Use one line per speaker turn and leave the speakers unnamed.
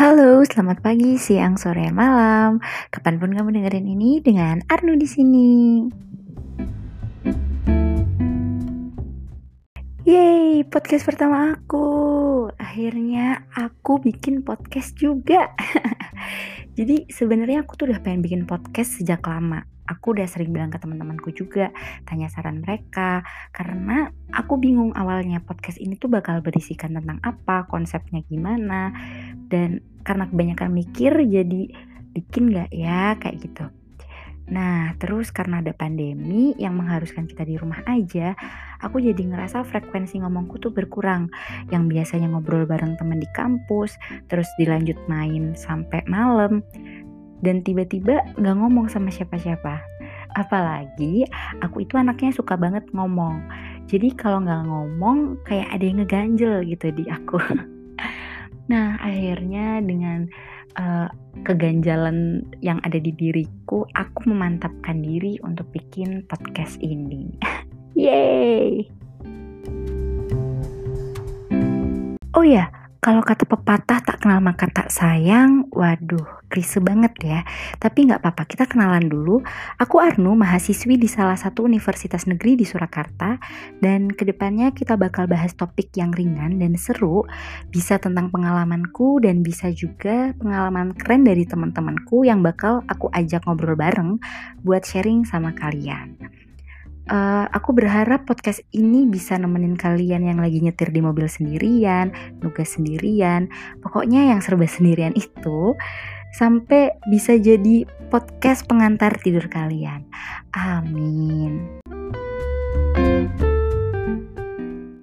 Halo, selamat pagi, siang, sore, malam. Kapan pun kamu dengerin ini dengan Arnu di sini. Yeay, podcast pertama aku. Akhirnya aku bikin podcast juga. Jadi sebenarnya aku tuh udah pengen bikin podcast sejak lama aku udah sering bilang ke teman-temanku juga tanya saran mereka karena aku bingung awalnya podcast ini tuh bakal berisikan tentang apa konsepnya gimana dan karena kebanyakan mikir jadi bikin nggak ya kayak gitu Nah, terus karena ada pandemi yang mengharuskan kita di rumah aja, aku jadi ngerasa frekuensi ngomongku tuh berkurang. Yang biasanya ngobrol bareng teman di kampus, terus dilanjut main sampai malam, dan tiba-tiba nggak ngomong sama siapa-siapa. Apalagi aku itu anaknya suka banget ngomong. Jadi kalau nggak ngomong kayak ada yang ngeganjel gitu di aku. nah akhirnya dengan uh, keganjalan yang ada di diriku, aku memantapkan diri untuk bikin podcast ini. Yeay! Oh ya, kalau kata pepatah tak kenal maka tak sayang, waduh, klise banget ya. Tapi nggak apa-apa, kita kenalan dulu. Aku Arnu, mahasiswi di salah satu universitas negeri di Surakarta. Dan ke depannya kita bakal bahas topik yang ringan dan seru. Bisa tentang pengalamanku dan bisa juga pengalaman keren dari teman-temanku yang bakal aku ajak ngobrol bareng buat sharing sama kalian. Uh, aku berharap podcast ini bisa nemenin kalian yang lagi nyetir di mobil sendirian, nugas sendirian, pokoknya yang serba sendirian itu sampai bisa jadi podcast pengantar tidur kalian. Amin.